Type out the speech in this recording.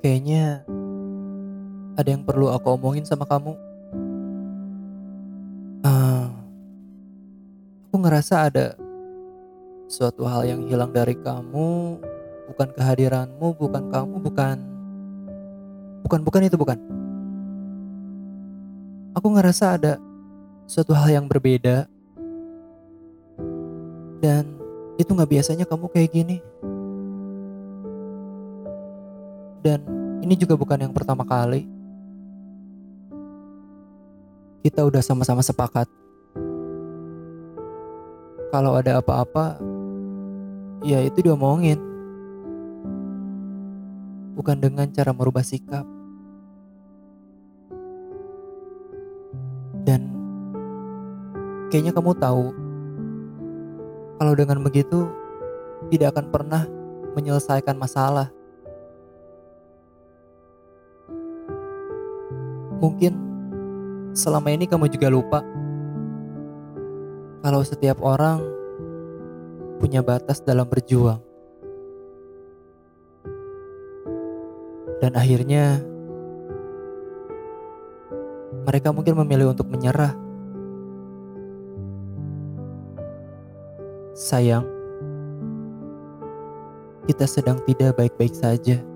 Kayaknya ada yang perlu aku omongin sama kamu. Ah, aku ngerasa ada suatu hal yang hilang dari kamu, bukan kehadiranmu, bukan kamu, bukan bukan bukan itu bukan. Aku ngerasa ada suatu hal yang berbeda dan itu nggak biasanya kamu kayak gini. Dan ini juga bukan yang pertama kali. Kita udah sama-sama sepakat. Kalau ada apa-apa, ya itu diomongin. Bukan dengan cara merubah sikap. Dan kayaknya kamu tahu kalau dengan begitu tidak akan pernah menyelesaikan masalah. Mungkin selama ini kamu juga lupa kalau setiap orang punya batas dalam berjuang. Dan akhirnya mereka mungkin memilih untuk menyerah. Sayang, kita sedang tidak baik-baik saja.